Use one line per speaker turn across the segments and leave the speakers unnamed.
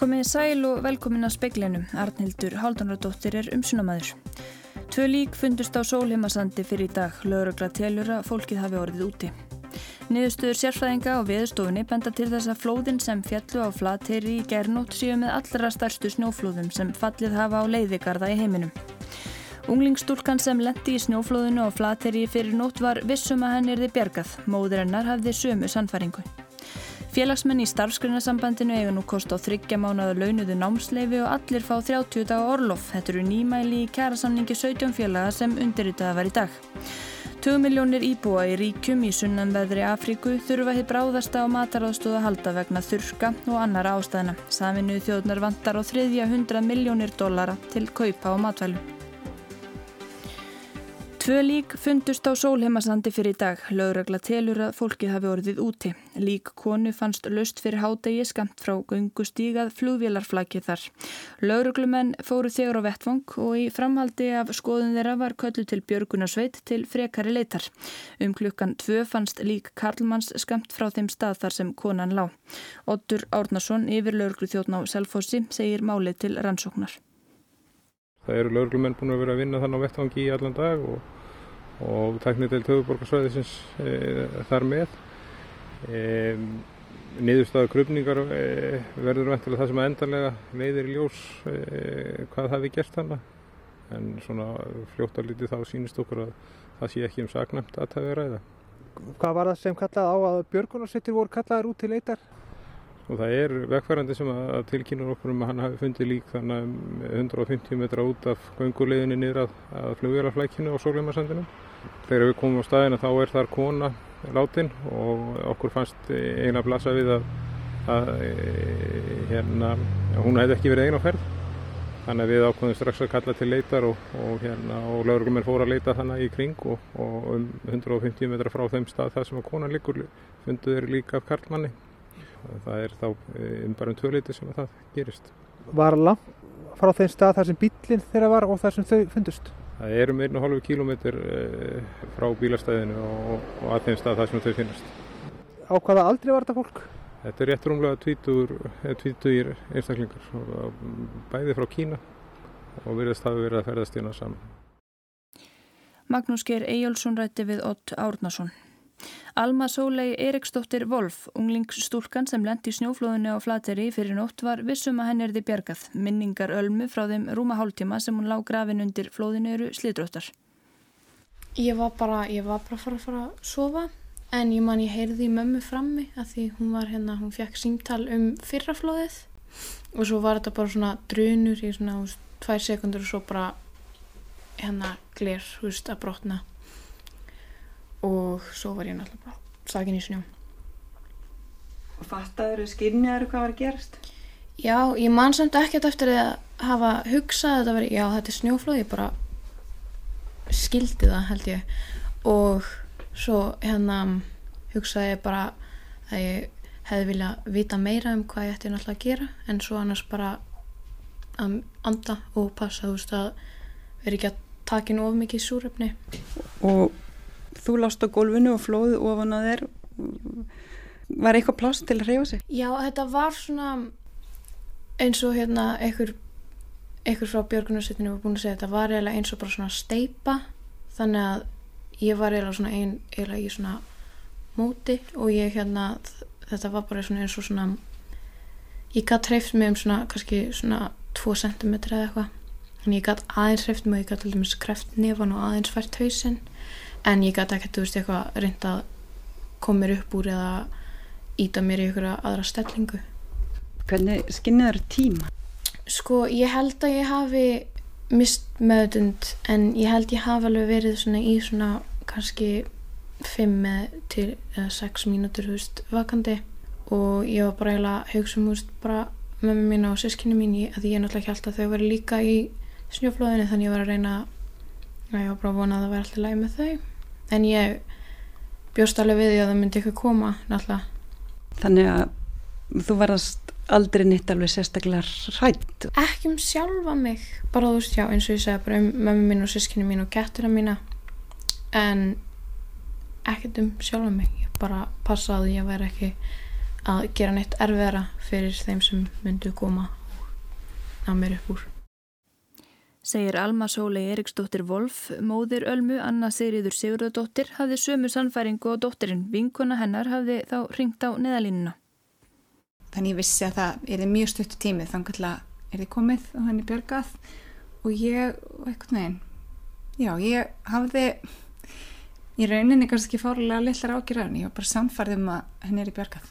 Komið sæl og velkomin að speiklinum. Arnhildur Haldanradóttir er umsunamæður. Tvö lík fundust á sólheimasandi fyrir í dag. Laurugla telur að fólkið hafi orðið úti. Niðurstöður sérfræðinga á viðstofunni benda til þess að flóðin sem fjallu á flateyri í gernót séu með allra stærstu snjóflóðum sem fallið hafa á leiðigarða í heiminum. Unglingstúlkan sem lendi í snjóflóðinu á flateyri fyrir nót var vissum að henni erði bjergað. Móður hennar hafði sömu sannfæringu. Félagsmenn í starfsgrunasambandinu eiga nú kost á þryggja mánuða launuðu námsleifi og allir fá 30 daga orlof. Þetta eru nýmæli í kærasamningi 17 félaga sem undirritaða var í dag. 2 miljónir íbúa í ríkjum í sunnanveðri Afríku þurfa hitt bráðasta á mataráðstóða halda vegna þurka og annara ástæðina. Saminuð þjóðnar vantar á þriðja 100 miljónir dollara til kaupa á matvælu. Tvö lík fundust á sólheimasandi fyrir dag. Lauragla telur að fólkið hafi orðið úti. Lík konu fannst löst fyrir hádegi skamt frá gungustígað flugvélarflakið þar. Lauruglumenn fóru þegar á vettvang og í framhaldi af skoðun þeirra var köllu til Björgunarsveit til frekari leitar. Um klukkan tvö fannst lík Karlmanns skamt frá þeim stað þar sem konan lá. Ottur Árnason yfir lauruglu þjóttn á Selfossi segir málið til rannsóknar.
Það eru lauruglumenn búin að vera að vinna þannig á vettvangi í allan dag og, og taknir til töfuborgarsvæðisins e, þar með. E, Niðurstaða krupningar e, verður vantilega það sem að endanlega leiðir í ljós e, hvað við gert þannig. En svona fljóttalítið þá sínist okkur að það sé ekki um saknæmt að það við ræða.
Hvað var það sem kallað á að björgunarsveitir voru kallaðar út til leitar?
og það er vegfærandi sem að tilkynna okkur um að hann hafi fundið lík þannig um 150 metra út af gönguleginni niður að, að flugvélarflækinu á Sólheimarsandinu. Þegar við komum á staðina þá er þar kona látin og okkur fannst eina blasa við að, að hérna, hún hefði ekki verið eina á ferð. Þannig að við ákveðum strax að kalla til leitar og, og, hérna, og lauruglumenn fór að leita þannig í kring og, og um 150 metra frá þeim stað það sem að konan líkur funduð er líka af karlmanni það er þá um bara um tvöleiti sem það gerist.
Var langt frá þeim stað þar sem bílinn þeirra var og þar sem þau fundust?
Það er um 1,5 km frá bílastæðinu og, og að þeim stað þar sem þau finnast.
Á hvaða aldrei var þetta fólk?
Þetta er rétt rúmlega 20 einstaklingar, bæði frá Kína og virðast hafi verið að ferðast hérna saman.
Magnús Geir Eyjálsson rætti við Ott Árnason. Alma Sólei Eriksdóttir Wolf, unglingsstúlkan sem lendi í snjóflóðinu á Flateri fyrir nótt var vissum að henni erði bjargað. Minningar ölmu frá þeim rúma hálftíma sem hún lág grafin undir flóðinu eru slidróttar.
Ég var bara, ég var bara að fara að fara að sofa en ég man ég heyrði í mömmu frammi að því hún var hérna, hún fekk símtal um fyrraflóðið og svo var þetta bara svona drunur í svona tvær sekundur og svo bara hérna gler, hú veist, að brotna og svo var ég náttúrulega bara sakin í snjó.
Og fattaður og skynjaður hvað var að gerast?
Já, ég man samt ekkert eftir að hafa hugsað að þetta veri, já þetta er snjóflóð ég bara skildi það held ég. Og svo hérna hugsaði ég bara að ég hefði viljað vita meira um hvað ég ætti náttúrulega að gera. En svo annars bara að anda og passa þú veist að veri ekki að taka inn of mikið súrefni.
Og þú lást á gólfinu og flóðu ofan að þér. Var eitthvað pláss til að reyfa sig?
Já, þetta var svona eins og hérna einhver, einhver frá Björgunarsveitinu var búin að segja þetta var eiginlega eins og bara svona steipa þannig að ég var eiginlega svona ein, eiginlega í svona móti og ég hérna þetta var bara svona eins og svona ég gætt hreift mig um svona kannski svona 2 cm eða eitthvað. En ég gætt aðeins hreift mig og ég gætt til dæmis kreft nefan og aðeins fært hausinn en ég gæti ekkert, þú veist, eitthvað reynd að koma mér upp úr eða íta mér í einhverja aðra stellingu.
Hvernig skynjaður tíma?
Sko, ég held að ég hafi mist meðutund en ég held ég hafi alveg verið svona í svona kannski 5 til 6 mínútur, þú veist, vakandi. Og ég var bara eiginlega að hugsa um, þú veist, bara mér mín og sískinni mín að ég náttúrulega ekki alltaf þau verið líka í snjóflóðinu þannig ég var að reyna að ég var bara að vona að það væri alltaf læg með þau en ég bjóst alveg við því að það myndi ekki koma náttúrulega.
Þannig að þú varðast aldrei nýtt alveg sérstaklega rætt
ekki um sjálfa mig bara þú veist já eins og ég segja bara um mömmu mín og sískinni mín og getturna mína. En ekkert um sjálfa mig ég bara passaði að ég væri ekki að gera neitt erfiðara fyrir þeim sem myndu koma á mér upp úr.
Segir Alma Sólei Eriksdóttir Wolf, móðir Ölmu Anna Sigriður Sigurðardóttir hafði sömu sannfæringu og dóttirinn vinkona hennar hafði þá ringt á neðalínuna.
Þannig ég vissi að það er mjög stuttu tímið þannig að er þið komið og henni björgað og ég, eitthvað neginn, já ég hafði í rauninni kannski fárlega lillar ágjörðan, ég var bara samfarið um að henni er í björgað.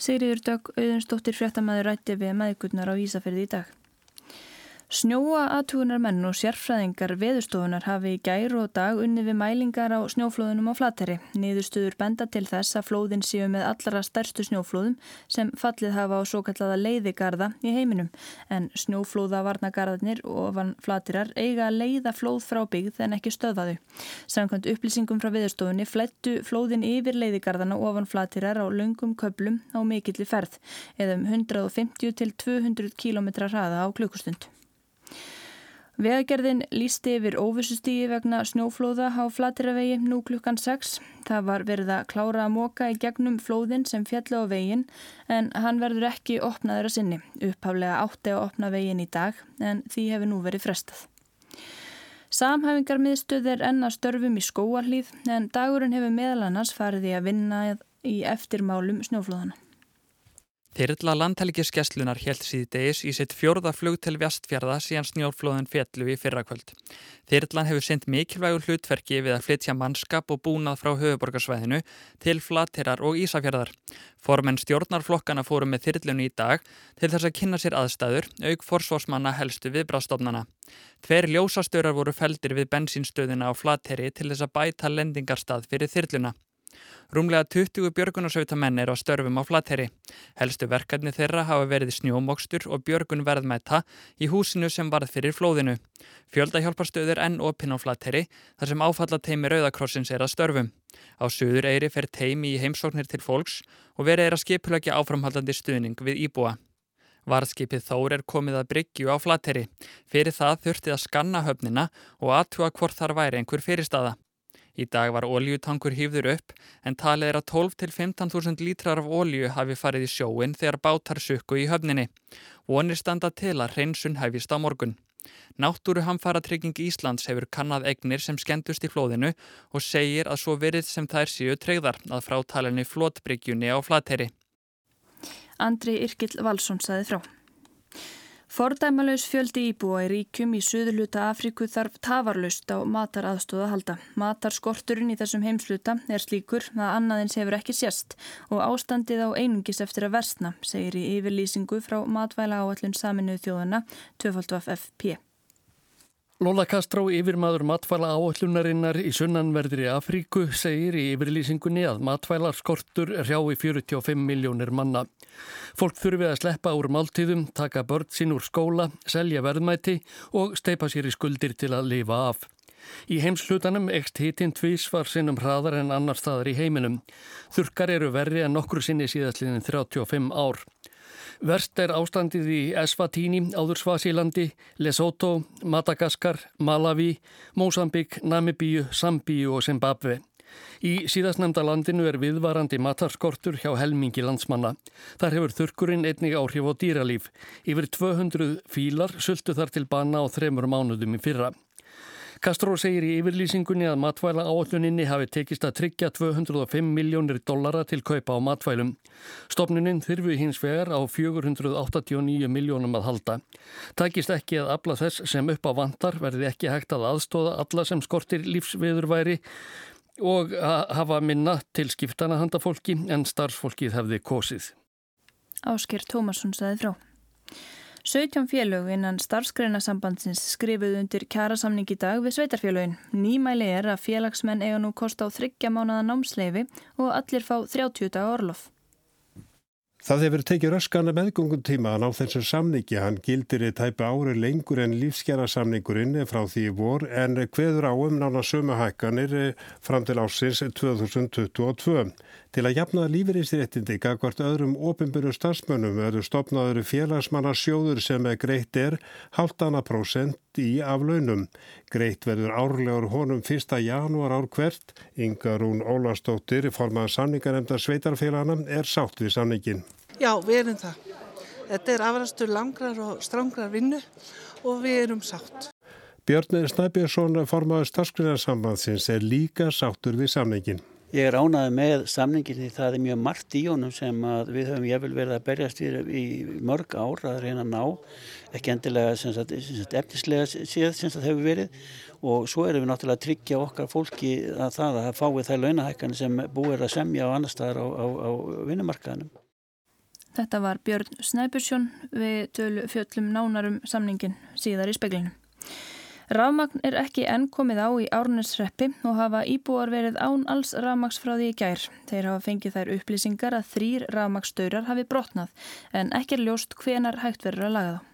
Sigriður Dögg Auðunsdóttir fréttamaður rætti við maðurkurnar á Ísafjörði í dag. Snjóa aðtugunar menn og sérfræðingar veðustofunar hafi í gær og dag unni við mælingar á snjóflóðunum á flateri. Niðurstuður benda til þess að flóðin séu með allra stærstu snjóflóðum sem fallið hafa á svo kallaða leiðigarða í heiminum. En snjóflóðavarnagarðarnir ofan flatirar eiga að leiða flóð frá byggð en ekki stöðaðu. Samkvæmt upplýsingum frá veðustofunni flettu flóðin yfir leiðigarðana ofan flatirar á lungum köplum á mikilli ferð eða um 150 til 200 km hraða á klukkustund. Vegagerðin lísti yfir óvissustígi vegna snjóflóða á Flatiravegi nú klukkan 6. Það var verið að klára að móka í gegnum flóðin sem fjalli á vegin en hann verður ekki opnaður að sinni. Upphaflega átti að opna vegin í dag en því hefur nú verið frestað. Samhæfingarmiðstöð er enna störfum í skóarlíð en dagurinn hefur meðal annars farið í að vinna í eftirmálum snjóflóðana.
Þyrla landhelgiskeslunar helt síðdeis í sitt fjórða flug til vestfjörða síðan snjórflóðin fjallu í fyrrakvöld. Þyrlan hefur sendt mikilvægur hlutverki við að flytja mannskap og búnað frá höfuborgarsvæðinu til flatterar og ísafjörðar. Formenn stjórnarflokkana fóru með þyrlunni í dag til þess að kynna sér aðstæður, auk forsvarsmanna helstu viðbrastofnana. Tver ljósastörar voru feldir við bensinstöðina á flatteri til þess að bæta lendingarstað fyrir þyrluna. Rúmlega 20 björgunarsauðtamenn er á störfum á flateri. Helstu verkefni þeirra hafa verið snjómokstur og björgun verðmæta í húsinu sem varð fyrir flóðinu. Fjöldahjálparstöður enn opinn á flateri þar sem áfallateimi Rauðakrossins er að störfum. Á söður eiri fer teimi í heimsóknir til fólks og verið er að skipulöki áframhaldandi stuðning við íbúa. Varðskipið Þór er komið að bryggju á flateri. Fyrir það þurftið að skanna höfnina og aðtúa hvort þar væri einhver fyrirstaða. Í dag var óljutankur hýfður upp en talið er að 12-15.000 lítrar af ólju hafi farið í sjóin þegar bátar sukku í höfninni. Vonir standa til að hreinsun hefist á morgun. Náttúru hamfaratrykking Íslands hefur kannad egnir sem skendust í flóðinu og segir að svo verið sem þær séu treyðar að frátalinni flótbryggjunni á flateri.
Andri Irkild Valsson saði frá. Fordæmalauðs fjöldi íbúa í ríkjum í söðurluta Afríku þarf tafarlaust á mataraðstóða halda. Matarskorturinn í þessum heimsluta er slíkur að annaðins hefur ekki sérst og ástandið á einungis eftir að versna, segir í yfirlýsingu frá matvæla áallun saminuð þjóðana 2FP.
Lola Kastró, yfirmaður matvæla áallunarinnar í sunnanverðri Afríku, segir í yfirlýsingunni að matvælarskortur hrjái 45 miljónir manna. Fólk þurfi að sleppa úr máltíðum, taka börn sín úr skóla, selja verðmæti og steipa sér í skuldir til að lifa af. Í heimslutanum ekst hitinn tvís var sinnum hraðar en annar staðar í heiminum. Þurkar eru verri en nokkur sinni síðastliðin 35 ár. Verst er ástandið í Eswatini, áður Svasílandi, Lesotho, Madagaskar, Malawi, Mosambik, Namibíu, Sambíu og Zimbabwe. Í síðastnemda landinu er viðvarandi matarskortur hjá helmingi landsmanna. Þar hefur þurkurinn einnig áhrif á dýralíf. Yfir 200 fílar sultu þar til bana á þremur mánuðum í fyrra. Kastró segir í yfirlýsingunni að matvæla áalluninni hafi tekist að tryggja 205 miljónir dollara til kaupa á matvælum. Stopnuninn þyrfu hins vegar á 489 miljónum að halda. Takist ekki að afla þess sem upp á vantar verði ekki hægt að aðstóða alla sem skortir lífsviðurværi og hafa minna til skiptana handa fólki en starfsfólkið hefði kosið.
Ásker Tómasson saði frá. 17 félög innan starfskreinasambandsins skrifuð undir kjærasamning í dag við sveitarfélögin. Nýmæli er að félagsmenn eiga nú kost á þryggja mánuða námsleifi og allir fá 30 daga orlof.
Það hefur tekið raskana meðgungum tíma að ná þessum samningi. Hann gildir í tæpa ári lengur en lífskjara samningurinn frá því vor en hveður á um nána sömu hækkanir fram til ásins 2022. Til að jafna lífeyrisréttindi gagvart öðrum ofinbjörnum starfsmönnum verður stopnaður félagsmanna sjóður sem er greitt er haldana prósent í af launum. Greitt verður árlegur honum 1. janúar ár hvert. Ingarún Ólastóttir, formað samningarnemndar sveitarfélagana, er sátt við samningin.
Já, við erum það. Þetta er afrastur langrar og strángrar vinnu og við erum sátt.
Björn Snæbjörnsson, formaður starfskriðarsambandsins, er líka sáttur við samningin.
Ég er ánaði með samningin því það er mjög margt í honum sem við höfum ég vel verið að berjast í mörg ár að reyna að ná, ekki endilega sagt, efnislega séð sem það hefur verið og svo erum við náttúrulega að tryggja okkar fólki að það að fái þær launahækkan sem búið að semja á annar staðar á, á, á vinnumarkaðinum.
Þetta var Björn Snæbjörnsson við tölu fjöllum nánarum samningin síðar í speglinu. Rafmagn er ekki enn komið á í árnesreppi og hafa íbúar verið án alls rafmags frá því í gær. Þeir hafa fengið þær upplýsingar að þrýr rafmagsstaurar hafi brotnað en ekki er ljóst hvenar hægt verður að laga þá.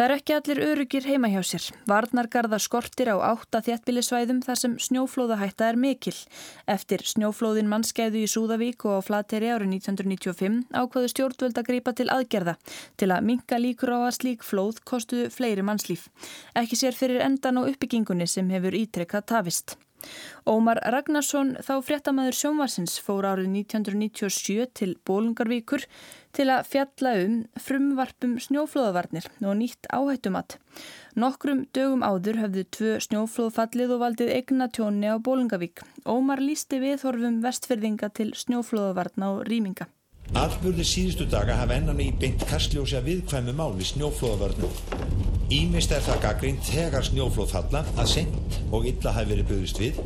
Það er ekki allir örugir heima hjá sér. Varnargarða skortir á átta þjættbílisvæðum þar sem snjóflóðahætta er mikil. Eftir snjóflóðin mannskeiðu í Súðavík og á Flateri árið 1995 ákvaðu stjórnvöld að greipa til aðgerða til að minka líkur á að slík flóð kostuðu fleiri mannslíf. Ekki sér fyrir endan á uppbyggingunni sem hefur ítrekkað tafist. Ómar Ragnarsson, þá fréttamaður sjónvarsins, fór árið 1997 til Bólungarvíkur til að fjalla um frumvarpum snjóflóðavarnir og nýtt áhættumat. Nokkrum dögum áður höfðu tvö snjóflóðfallið og valdið egna tjóni á Bólungavík. Ómar lísti viðhorfum vestferðinga til snjóflóðavarna og rýminga.
Afbörði síðustu daga hafa ennan í beint kastljósi að viðkvæmu máli snjóflóðavörnum. Ímist er það gaggrínt þegar snjóflóð falla að sent og illa hafi verið buðist við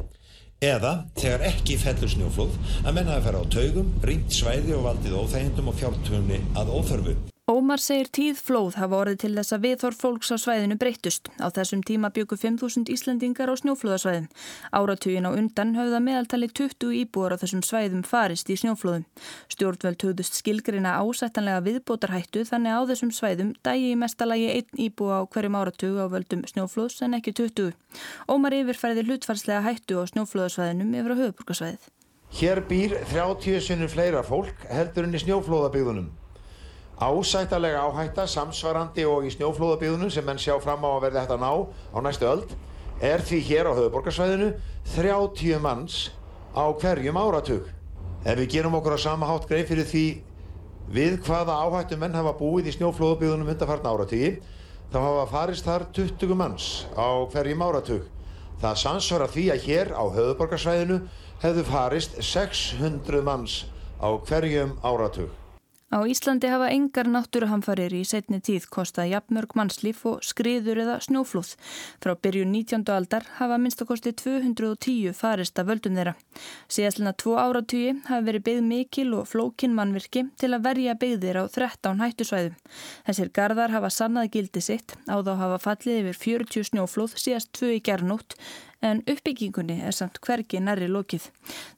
eða þegar ekki fellur snjóflóð að menna að fara á taugum, rímt svæði og valdið óþægindum og fjártöfni að óþörfu.
Ómar segir tíð flóð hafa orðið til þess að viðhorf fólks á svæðinu breytust. Á þessum tíma byggu 5.000 Íslandingar á snjóflóðasvæðin. Áratugin á undan höfða meðaltali 20 íbúar á þessum svæðum farist í snjóflóðum. Stjórnveld höfðust skilgrina ásættanlega viðbótarhættu þannig á þessum svæðum dægi í mestalagi einn íbúa á hverjum áratug á völdum snjóflóðs en ekki 20. Ómar yfirfærði hlutfarslega hættu á snjóflóðasvæðinum yfir á höfuburgarsvæðið.
Hér býr 30 sinnum fleira fólk heldur enn í snjóflóðabygðunum. Ásættalega áhætta, samsvarandi og í snjóflóðabíðunum sem menn sjá fram á að verði hægt að ná á næstu öld er því hér á höfuborgarsvæðinu 30 manns á hverjum áratug. Ef við gerum okkur á sama hátt greið fyrir því við hvaða áhættu menn hafa búið í snjóflóðabíðunum undarfarn áratugi þá hafa farist þar 20 manns á hverjum áratug. Það samsvara því að hér á höfuborgarsvæðinu hefðu farist 600 manns á hverjum áratug.
Á Íslandi hafa engar náttúruhamfarir í setni tíð kostað jafnmörg mannslíf og skriður eða snjóflúð. Frá byrjun 19. aldar hafa minnstakosti 210 farist af völdum þeirra. Síðastluna tvo áratugi hafa verið byggð mikil og flókin mannvirki til að verja byggðir á 13 hættusvæðum. Þessir gardar hafa sannað gildi sitt á þá hafa fallið yfir 40 snjóflúð síðast tvö í gerðnótt en uppbyggingunni er samt hvergi nærri lokið.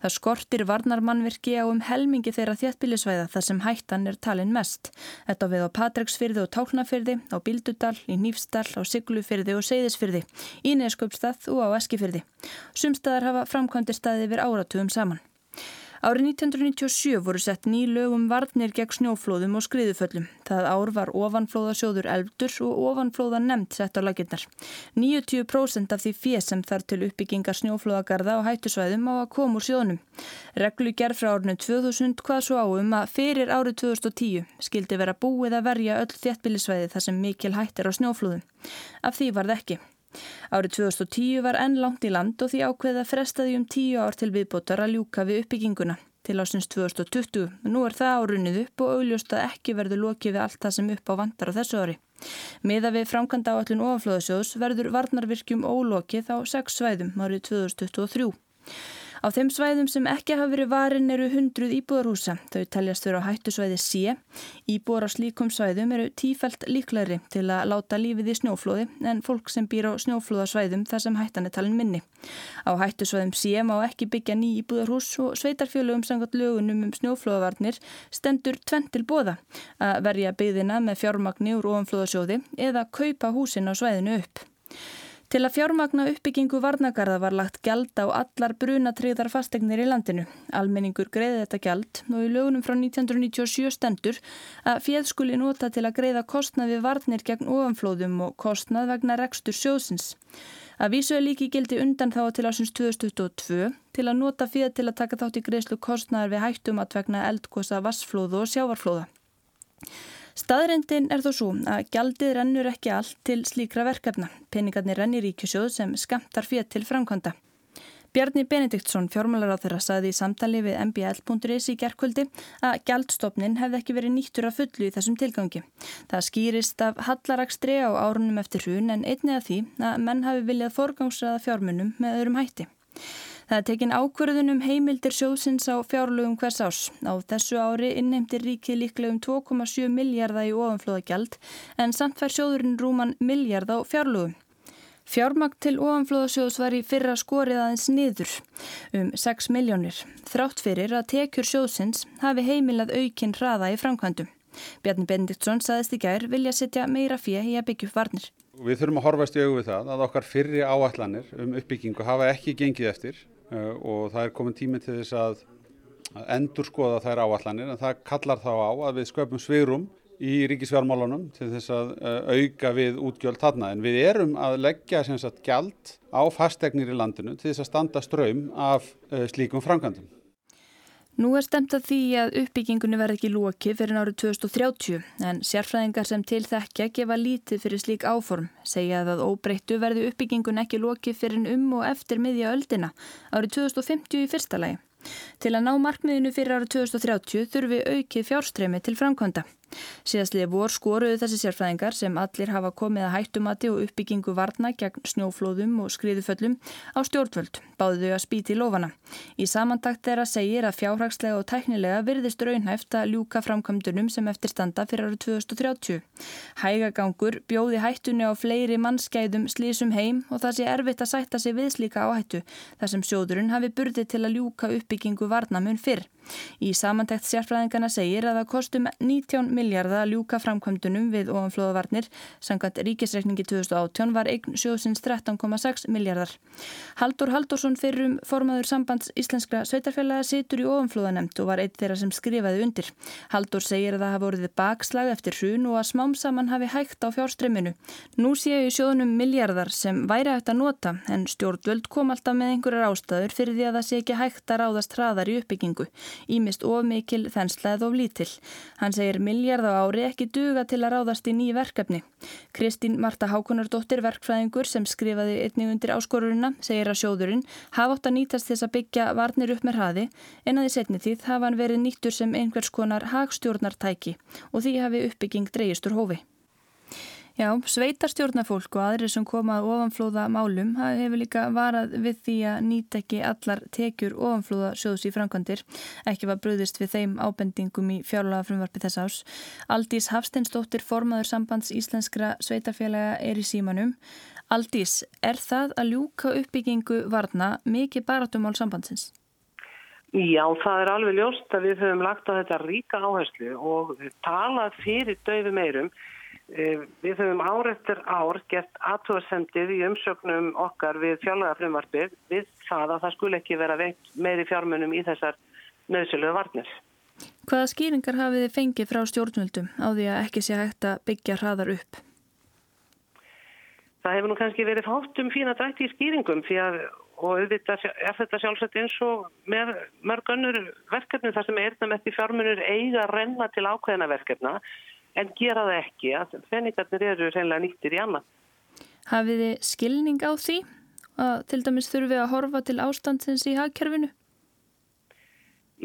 Það skortir varnarmannvirki á um helmingi þeirra þéttbílisvæða þar sem hættan er talin mest. Þetta við á Patræksfyrði og Tálnafyrði, á Bildudal, í Nýfstall, á Siglufyrði og Seyðisfyrði, í Neskjöpstað og á Eskifyrði. Sumstaðar hafa framkvæmdi staði yfir áratugum saman. Árið 1997 voru sett ný lögum varnir gegn snjóflóðum og skriðuföllum. Það ár var ofanflóðasjóður eldur og ofanflóða nefnt sett á laginnar. 90% af því fér sem þar til uppbyggingar snjóflóðagarða og hættusvæðum á að koma úr sjónum. Reglu gerð frá árinu 2000 hvað svo áum að fyrir árið 2010 skildi vera búið að verja öll þéttbílisvæði þar sem mikil hættir á snjóflóðum. Af því var það ekki. Árið 2010 var enn langt í land og því ákveða frestaði um tíu ár til viðbótar að ljúka við uppbygginguna til ásins 2020. Nú er það árunnið upp og augljóst að ekki verður lokið við allt það sem upp á vandar á þessu ári. Miða við framkvæmda áallin ofaflóðasjóðs verður varnarvirkjum ólokið á sex svæðum árið 2023. Á þeim svæðum sem ekki hafa verið varin eru hundruð íbúðarhúsa. Þau teljast fyrir á hættusvæði C. Íbúðar á slíkum svæðum eru tífælt líklæri til að láta lífið í snjóflóði en fólk sem býr á snjóflóðasvæðum þar sem hættan talin minni. Á hættusvæðum C má ekki byggja ný íbúðarhús og sveitarfjölugum sangat lögunum um snjóflóðavarnir stendur tvent til bóða að verja byggðina með fjármagni úr ofanflóðasjóði eða kaupa húsin á svæðinu upp. Til að fjármagna uppbyggingu varnagarða var lagt gjald á allar brunatriðar fastegnir í landinu. Almenningur greiði þetta gjald og í lögunum frá 1997 stendur að fjöð skuli nota til að greiða kostnað við varnir gegn ofanflóðum og kostnað vegna rekstur sjóðsins. Að vísu er líki gildi undan þá til ásins 2022 til að nota fjöð til að taka þátt í greiðslu kostnaðar við hættum að vegna eldkosa, vassflóðu og sjávarflóða. Staðrendin er þó svo að gjaldið rennur ekki allt til slíkra verkefna. Peningarnir rennir ríkjusjóð sem skamtar fyrir til framkvæmda. Bjarni Benediktsson, fjármálar á þeirra, saði í samtali við mbl.is í gerðkvöldi að gjaldstofnin hefði ekki verið nýttur af fullu í þessum tilgangi. Það skýrist af hallarakstri á árunum eftir hrun en einni af því að menn hafi viljað forgangsraða fjármunum með öðrum hætti. Það er tekin ákverðunum heimildir sjóðsins á fjárlugum hvers ás. Á þessu ári innheimtir ríkið líklega um 2,7 miljardar í ofanflóðagjald en samt fær sjóðurinn rúman miljard á fjárlugum. Fjármakt til ofanflóðasjóðs var í fyrra skorið aðeins niður um 6 miljónir. Þrátt fyrir að tekjur sjóðsins hafi heimilað aukinn hraða í framkvæmdum. Bjarni Bendiktsson saðist í gær vilja setja meira fyrir að byggja upp varnir.
Við þurfum að horfast í auðvitað að okkar fyrri áallanir um uppbyggingu hafa ekki gengið eftir og það er komin tími til þess að endur skoða þær áallanir en það kallar þá á að við sköpum sveirum í ríkisfjármálunum til þess að eh, auka við útgjöld þarna en við erum að leggja sagt, gjald á fastegnir í landinu til þess að standa ströym af eh, slíkum framkvæmdum.
Nú er stemt að því að uppbyggingunni verði ekki lókið fyrir árið 2030 en sérfræðingar sem til þekkja gefa lítið fyrir slík áform segja að óbreyttu verði uppbyggingun ekki lókið fyrir um og eftir miðja öldina árið 2050 í fyrsta lagi. Til að ná markmiðinu fyrir árið 2030 þurfi aukið fjárstreymi til framkvæmda. Síðastliði vor skoruðu þessi sérfræðingar sem allir hafa komið að hættumati og uppbyggingu varna gegn snjóflóðum og skriðuföllum á stjórnvöld, báðu þau að spýti lofana. Í samantakt þeirra segir að fjárhagslega og tæknilega virðist raunhæft að ljúka framkvæmdunum sem eftir standa fyrir árið 2030. Hægagangur bjóði hættunni á fleiri mannskæðum slísum heim og það sé erfitt að sætta sig við slíka áhættu þar sem sjóðurinn hafi burði til að ljúka uppbyggingu varnamun fyrr. Í samantækt sérfræðingana segir að það kostum 19 miljardar að ljúka framkvæmdunum við ofanflóðavarnir. Sankant ríkisreikningi 2018 var eign sjóðsins 13,6 miljardar. Haldur Haldursson fyrrum formaður sambands íslenskra sveitarfélaga situr í ofanflóðanemt og var eitt þeirra sem skrifaði undir. Haldur segir að það hafi voruð bakslag eftir hrun og að smám saman hafi hægt á fjárstreyminu. Nú séu í sjóðunum miljardar sem væri hægt að nota en stjórnvöld kom alltaf með einhverjar ástæður fyrir því að það sé ekki hægt að ráðast hraðar í uppbyggingu ímist of mikil þennsla eða of lítill. Hann segir miljard á ári ekki duga til að ráðast í ný verkefni. Kristín Marta Hákonardóttir, verkfræðingur sem skrifaði einnig undir áskorurina, segir að sjóðurinn hafa átt að nýtast þess að byggja varnir upp með hraði en að í setni tíð hafa hann verið nýttur sem einhvers konar hagstjórnartæki og því hafi uppbygging dreyjistur hófi. Já, sveitarstjórnafólk og aðri sem komað ofanflóða málum hefur líka varað við því að nýta ekki allar tekjur ofanflóða sjóðs í framkvæmdir. Ekki var bröðist við þeim ábendingum í fjárlaga frumvarfi þess ás. Aldís Hafsteinsdóttir, formaður sambands íslenskra sveitarfélaga er í símanum. Aldís, er það að ljúka uppbyggingu varna mikið baratumál sambandsins?
Já, það er alveg ljóst að við höfum lagt á þetta ríka áherslu og talað fyrir döfu meirum við höfum ár eftir ár gert aðtóðsendið í umsöknum okkar við fjárlægafrumvarpið við það að það skul ekki vera veikt meiri fjármunum í þessar nöðsöluðu varnir.
Hvaða skýringar hafið þið fengið frá stjórnvöldum á því að ekki sé hægt að byggja hraðar upp?
Það hefur nú kannski verið fátt um fína dætti í skýringum því að og auðvitað er þetta sjálfsagt eins og með mörg önnur verkefni þar sem eirðan eftir fjármunur eiga að renna til ákveðina verkefna en gera það ekki að peningarnir eru reynilega nýttir í annað.
Hafið þið skilning á því að til dæmis þurfið að horfa til ástandsins í hagkerfinu?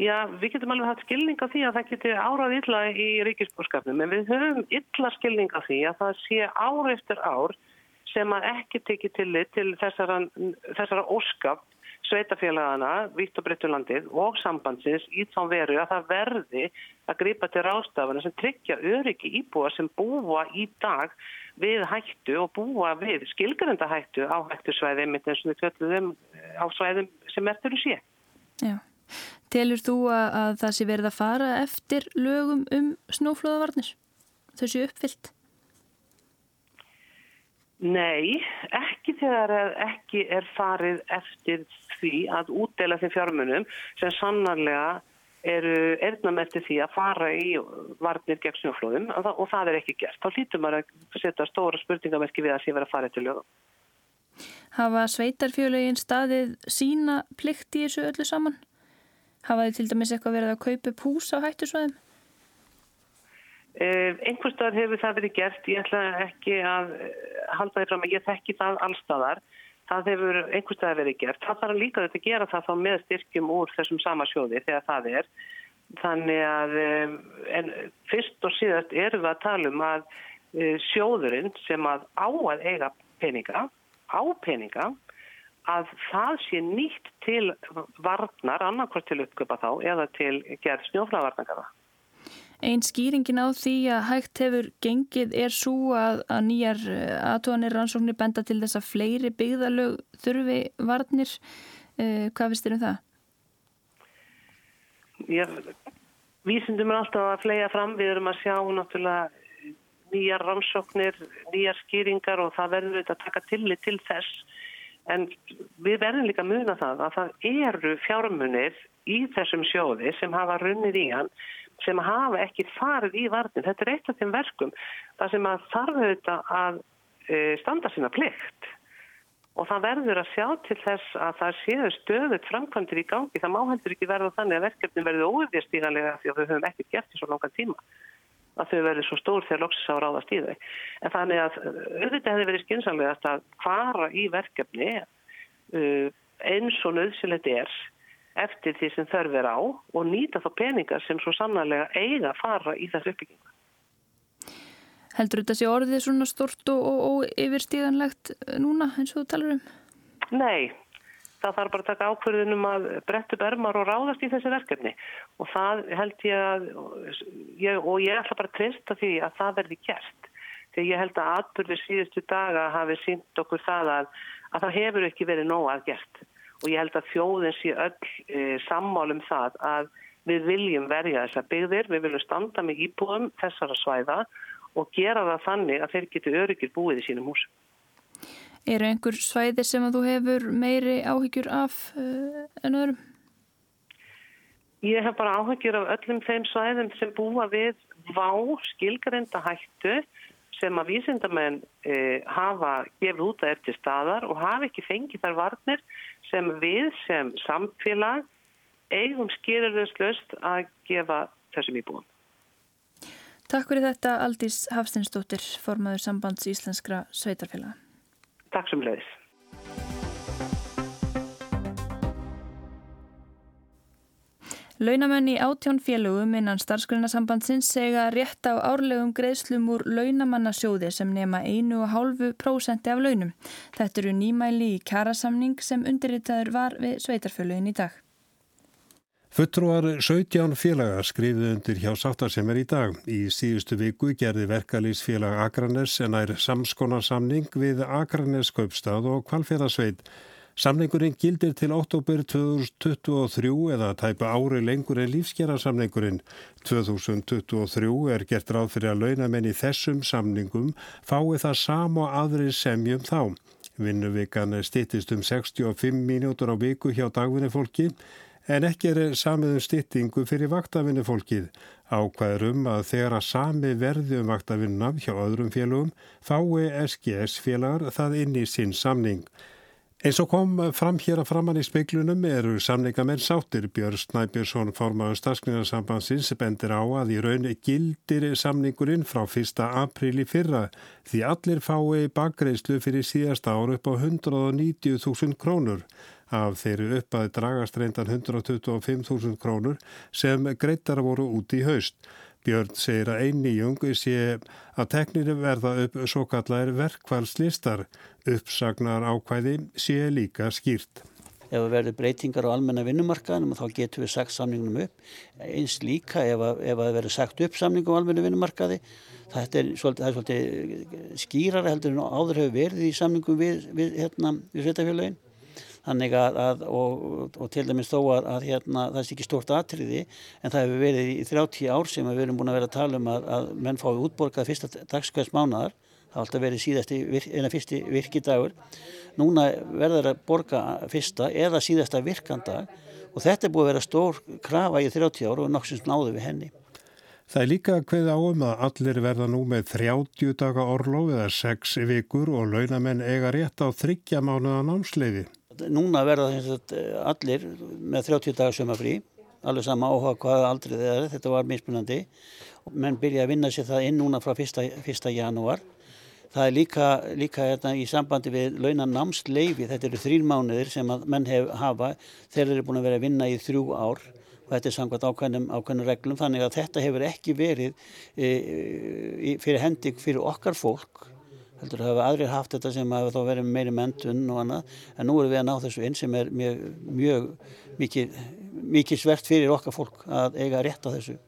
Já, við getum alveg hatt skilning á því að það geti árað illa í ríkisbúrskapnum en við höfum illa skilning á því að það sé ár eftir ár sem að ekki tekið til þessara, þessara óskap sveitafélagana, Víkt og Brettulandið og sambandsins í þá veru að það verði að gripa til rástafana sem tryggja öryggi íbúa sem búa í dag við hættu og búa við skilgarenda hættu á hættu svæði mitt eins og við kjöldum á svæðum sem eftir þú sé.
Já. Telur þú að það sé verið að fara eftir lögum um snóflóðavarnir? Þau séu uppfyllt?
Nei, ekki þegar ekki er farið eftir því að útdela þeim fjármunum sem sannarlega eru erðnamerti því að fara í varnir gegn snjóflóðum og það er ekki gert. Þá hlýtum maður að setja stóra spurningamerki við að sé vera að fara eftir lögum.
Hafa sveitarfjöluðin staðið sína plikt í þessu öllu saman? Hafa þið til dæmis eitthvað verið að kaupa pús á hættusvæðum?
Eh, einhverstaðar hefur það verið gert, ég ætla ekki að eh, halda því fram að ég þekki það allstaðar, það hefur einhverstaðar verið gert. Það þarf líka þetta að gera það þá með styrkjum úr þessum sama sjóði þegar það er. Þannig að eh, en fyrst og síðast erum við að tala um að sjóðurinn sem að á að eiga peninga, á peninga, að það sé nýtt til varnar, annarkvært til uppgöpa þá eða til gerð snjóflavarnangara.
Einn skýringin á því að hægt hefur gengið er svo að, að nýjar eh, aðtóðanir rannsóknir benda til þess að fleiri byggðalög þurfi varnir. Uh, hvað finnst þér um það?
Já, vísindum er alltaf að flega fram. Við erum að sjá náttúrulega nýjar rannsóknir, nýjar skýringar og það verður auðvitað að taka tillit til þess. En við verðum líka að muna það að það eru fjármunir í þessum sjóði sem hafa runnið í hann sem hafa ekki farið í varnin. Þetta er eitt af þeim verkum þar sem að þarf auðvitað að e, standa sína plikt og það verður að sjá til þess að það séu stöðut framkvæmdir í gangi. Það má heldur ekki verða þannig að verkefni verður óviðstíganlega því að við höfum ekkert gert í svo langan tíma að þau verður svo stór þegar loksins á ráðast í þau. En þannig að auðvitað hefur verið skynsamlegast að fara í verkefni uh, eins og nöðsilegt er eftir því sem þörf er á og nýta þá peningar sem svo sannarlega eiga að fara í þessu uppbyggingu.
Heldur þetta sé orðið svona stort og, og, og yfirstíðanlegt núna eins og þú talar um?
Nei, það þarf bara að taka ákverðunum að brettu bermar og ráðast í þessi verkefni og það held ég að ég, og ég ætla bara að treysta því að það verði gert. Þegar ég held að atbyrðir síðustu daga hafi sínt okkur það að, að það hefur ekki verið nóg að gert og ég held að þjóðin sé öll e, sammálum það að við viljum verja þessa byggðir, við viljum standa með íbúðum þessara svæða og gera það þannig að þeir getur öryggir búið í sínum hús.
Eru einhver svæði sem að þú hefur meiri áhyggjur af uh, en öðrum?
Ég hef bara áhyggjur af öllum þeim svæðum sem búa við vá skilgarenda hættu sem að vísindamenn eh, hafa gefið út að eftir staðar og hafa ekki fengið þar varnir sem við sem samfélag eigum skýrarðuslöst að gefa þessum íbúum.
Takk fyrir þetta Aldís Hafstinsdóttir, formaður sambands Íslenskra Sveitarfélag.
Takk sem leiðis.
Launamenn í átjón félögum innan starfsgrunasambandsins segja rétt á árlegum greiðslum úr launamannasjóði sem nema 1,5% af launum. Þetta eru nýmæli í kærasamning sem undirritaður var við sveitarfjöluðin í dag.
Futtruar 17 félaga skrifið undir hjá sáttar sem er í dag. Í síðustu viku gerði verkalýsfélag Akranes en ær samskonarsamning við Akranes kaupstað og kvalfjörðarsveit. Samningurinn gildir til oktober 2023 eða tæpa ári lengur en lífsgerðarsamningurinn. 2023 er gert ráð fyrir að launamenn í þessum samningum fái það sam og aðri semjum þá. Vinnuvikan stittist um 65 mínútur á viku hjá dagvinnifólki en ekki er samiðum stittingu fyrir vaktavinnifólkið. Ákvæðurum að þegar að sami verði um vaktavinnaf hjá öðrum félagum fái SGS félagar það inn í sinn samning. Eins og kom fram hér að framann í speiklunum eru samleikamenn sáttir. Björn Snæbjörnsson formaður stafskningarsambansins bendir á að í raun gildir samningurinn frá 1. apríl í fyrra því allir fái bakgreyslu fyrir síðast ár upp á 190.000 krónur. Af þeirri upp að dragast reyndan 125.000 krónur sem greittar voru út í haust. Björn segir að einnýjung sé að teknir verða upp svo kallar verkvælslistar. Uppsagnar ákvæði sé líka skýrt.
Ef það verður breytingar á almenna vinnumarkaðinum þá getur við sagt samningunum upp. Eins líka ef það verður sagt upp samningum á almenna vinnumarkaði. Það er svolítið, svolítið skýrar heldur en áður hefur verið í samningum við, við, hérna, við sveitafélagin þannig að, að og, og til dæmis þó að, að hérna, það er ekki stort atriði en það hefur verið í 30 ár sem við erum búin að vera að tala um að, að menn fái útborgað fyrsta dagskvæðs mánadar það har alltaf verið síðasti, eina fyrsti virkidagur núna verður að borga fyrsta eða síðasta virkandag og þetta er búið að vera stór krafa í 30 ára og nokksins náðu við henni.
Það er líka að hveða áum að allir verða nú með 30 daga orlof eða 6 vikur og launamenn eiga rétt á þryggja mánuða námsleiði.
Núna verða allir með 30 daga sömafrí, alveg sama áhuga hvaða aldrei það er, þetta var mismunandi menn byrja að vinna sér það inn núna frá 1. 1. janúar. Það er líka, líka hérna, í sambandi við launanámsleifi, þetta eru þrín mánuðir sem menn hef, hafa þeir eru búin að vera að vinna í þrjú ár og þetta er samkvæmt ákveðnum, ákveðnum reglum þannig að þetta hefur ekki verið e, e, fyrir hendi fyrir okkar fólk heldur hafa aðrir haft þetta sem hafa þá verið meiri mentun og annað en nú erum við að ná þessu inn sem er mjög, mjög mikið, mikið svert fyrir okkar fólk að eiga rétt á þessu.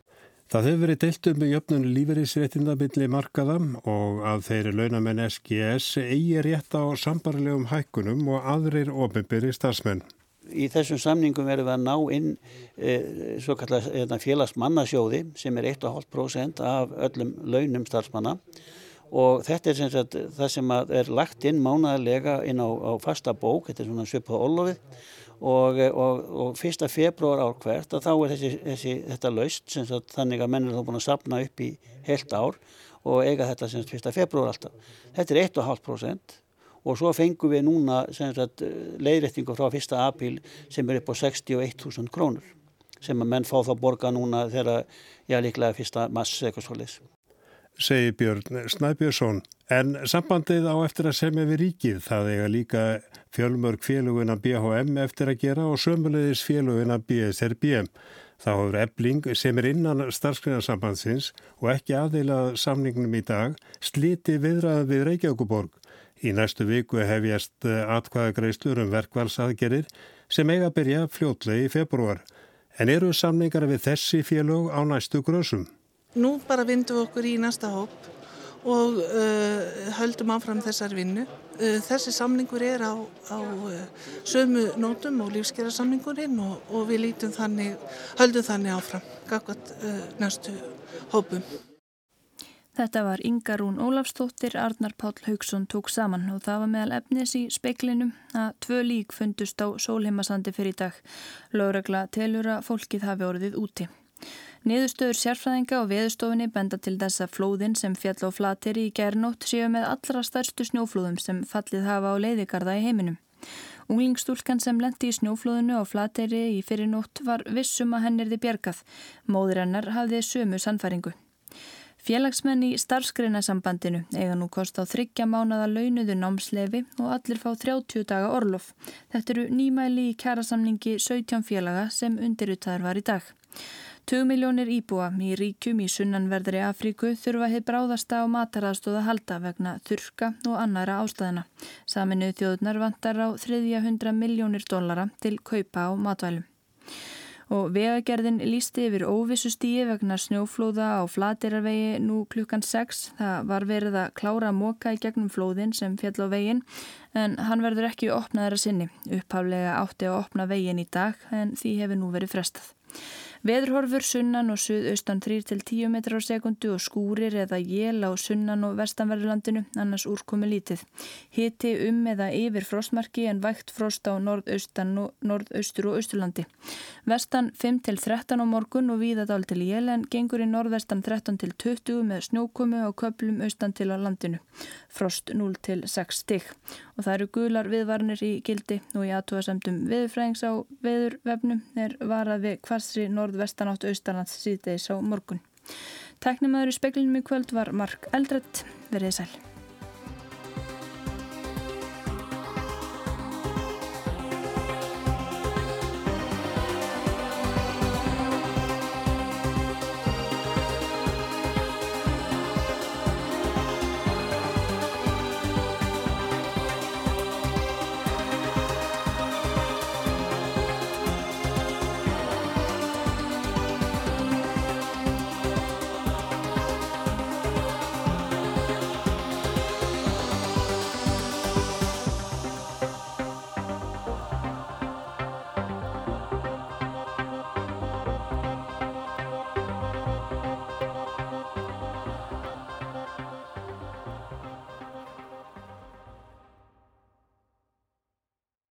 Það hefur verið deilt um jöfnun lífeyrisréttindabili markaðam og að þeirri launamenn SGS eigi rétt á sambarlegum hækkunum og aðrir ofinbyrri starfsmenn.
Í þessum samningum verðum við að ná inn e, svo kallar hérna, félagsmannasjóði sem er 1,5% af öllum launum starfsmanna og þetta er sem sagt, það sem er lagt inn mánaðarlega inn á, á fasta bók, þetta er svona svipað ólofið og, og, og fyrsta februar ár hvert að þá er þessi, þessi, þetta laust sem sagt, þannig að menn er þá búin að sapna upp í heilt ár og eiga þetta sem sagt fyrsta februar alltaf. Þetta er 1,5% og svo fengum við núna leiðrættingu frá 1. apíl sem er upp á 61.000 krónur sem að menn fá þá borga núna þegar, já líklega 1. mass eitthvað svolítið.
Segir Björn Snæbjörnsson, en sambandið á eftir að semja við ríkið, það eiga líka fjölmörg félugina BHM eftir að gera og sömulegis félugina BSRB. Þá hefur ebling sem er innan starfskriðarsambandsins og ekki aðeilað samningnum í dag sliti viðræða við Reykjavíkuborg Í næstu viku hefjast eh, atkvæðagreislur um verkvælsaðgerir sem eiga að byrja fljótlegi í februar. En eru samningar við þessi félög á næstu grösum?
Nú bara vindum við okkur í næsta hóp og uh, höldum áfram þessar vinnu. Uh, þessi samningur er á, á uh, sömu nótum og lífsgerðarsamningurinn og, og við lítum þannig, höldum þannig áfram, gafkvæmt næstu hópum.
Þetta var Ingarún Ólafstóttir, Arnar Páll Haugsson tók saman og það var meðal efnis í speiklinum að tvö lík fundust á sólheimasandi fyrir í dag. Lóregla telur að fólkið hafi orðið úti. Niðurstöður sérfræðinga og veðustofinni benda til þess að flóðin sem fjall á flatir í gernótt séu með allra stærstu snjóflóðum sem fallið hafa á leiðigarða í heiminum. Unglingstúlkan sem lendi í snjóflóðinu á flateri í fyrirnótt var vissum að henn erði bjergað. Móður hennar hafði sömu sannfæringu. Félagsmenn í starfsgreinasambandinu eiga nú kost á þryggja mánada launuðu námslefi og allir fá 30 daga orlof. Þetta eru nýmæli í kærasamningi 17 félaga sem undirutaður var í dag. 2 miljónir íbúa í ríkjum í sunnanverðri Afríku þurfa heið bráðasta á mataraðstóða halda vegna þurka og annara ástæðina. Saminuð þjóðunar vantar á 300 miljónir dollara til kaupa á matvælum og vegagerðin lísti yfir óvissu stíi vegna snjóflóða á flatirarvegi nú klukkan 6. Það var verið að klára móka í gegnum flóðin sem fjall á vegin en hann verður ekki opnaður að sinni. Upphaflega átti að opna vegin í dag en því hefur nú verið frestað. Veðurhorfur sunnan og suðaustan 3-10 metrar á sekundu og skúrir eða jél á sunnan og vestanverðurlandinu, annars úrkomi lítið. Hiti um eða yfir frostmarki en vægt frost á norðaustan og norðaustur og austurlandi. Vestan 5-13 á morgun og víðadál til jél en gengur í norðvestan 13-20 með snjókomu á köplum austan til á landinu. Frost 0-6 stig. Og það eru gular viðvarnir í gildi og í aðtóasemdum viðfræðings á viðurvefnum er varað við kvarsri norð norðvestanátt austalands síðdeis á morgun. Tæknimaður í speklinum í kvöld var Mark Eldredd, verið sæl.